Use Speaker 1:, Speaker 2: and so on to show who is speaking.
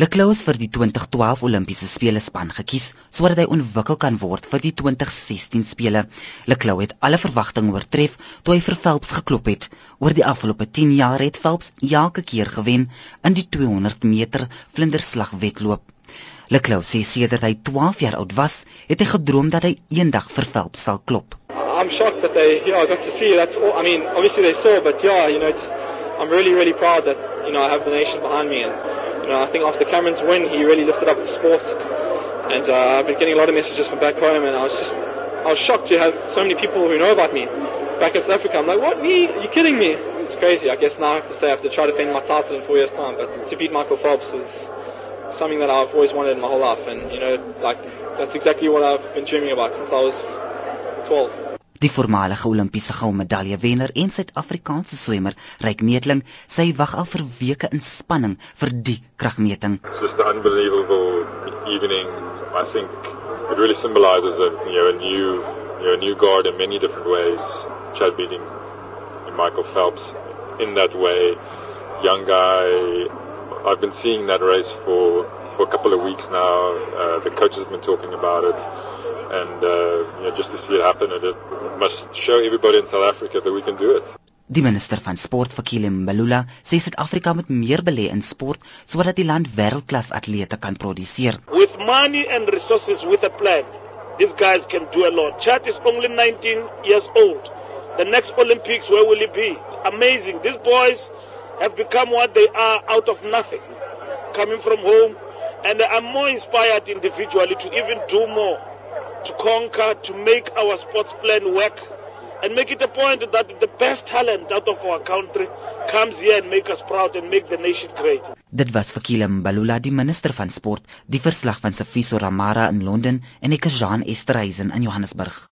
Speaker 1: Leclerc is vir die 2012 Olimpiese spele span gekies sodat hy ontwikkel kan word vir die 2016 spele. Leclerc het alle verwagtinge oortref toe hy vir Phelps geklop het. Oor die afgelope 10 jaar het Phelps elke keer gewen in die 200 meter vlinderslag wedloop. Leclerc sê sedert hy 12 jaar oud was, het hy gedroom dat hy eendag vir Phelps sal klop.
Speaker 2: I'm shocked that they, yeah, I got to see. That's all. I mean, obviously they saw, but yeah, you know, just I'm really, really proud that you know I have the nation behind me and. You know, I think after Cameron's win, he really lifted up the sport. And uh, I've been getting a lot of messages from back home, and I was just, I was shocked to have so many people who know about me back in South Africa. I'm like, what, me? Are you kidding me? It's crazy. I guess now I have to say I have to try to defend my title in four years' time. But to beat Michael Phelps is something that I've always wanted in my whole life. And, you know, like, that's exactly what I've been dreaming about since I was 12.
Speaker 1: Die voormalige Olimpiese goudmedaljewenner en Suid-Afrikaanse swemmer, Ryk Neetling, sê hy wag al vir weke in spanning vir die kragmeting.
Speaker 3: Just an unbelievable evening. I think it really symbolizes a you know a new you know a new guard in many different ways. Chad beating Michael Phelps in that way. Young guy. I've been seeing that race for for a couple of weeks now. Uh, the coaches have been talking about it and uh, you know, just to see it happen, and it must show everybody in South Africa that we can do it.
Speaker 1: Die minister van sport, Fakile Mbalula, sê Suid-Afrika moet meer belê in sport sodat die land wêreldklas atlete kan produseer.
Speaker 4: With money and resources with a plan, these guys can do a lot. Chat is only 19 years old. The next Olympics, where will he be? It's amazing. These boys have become what they are out of nothing, coming from home, and I'm more inspired individually to even do more to conquer, to make our sports plan work, and make it a point that the best talent out of our country comes here and make us proud and make the nation great.
Speaker 1: Dit was Vakile Mbalula, die minister van sport, die verslag van Sifiso Ramara in Londen en ek is Jean Esterhuizen in Johannesburg.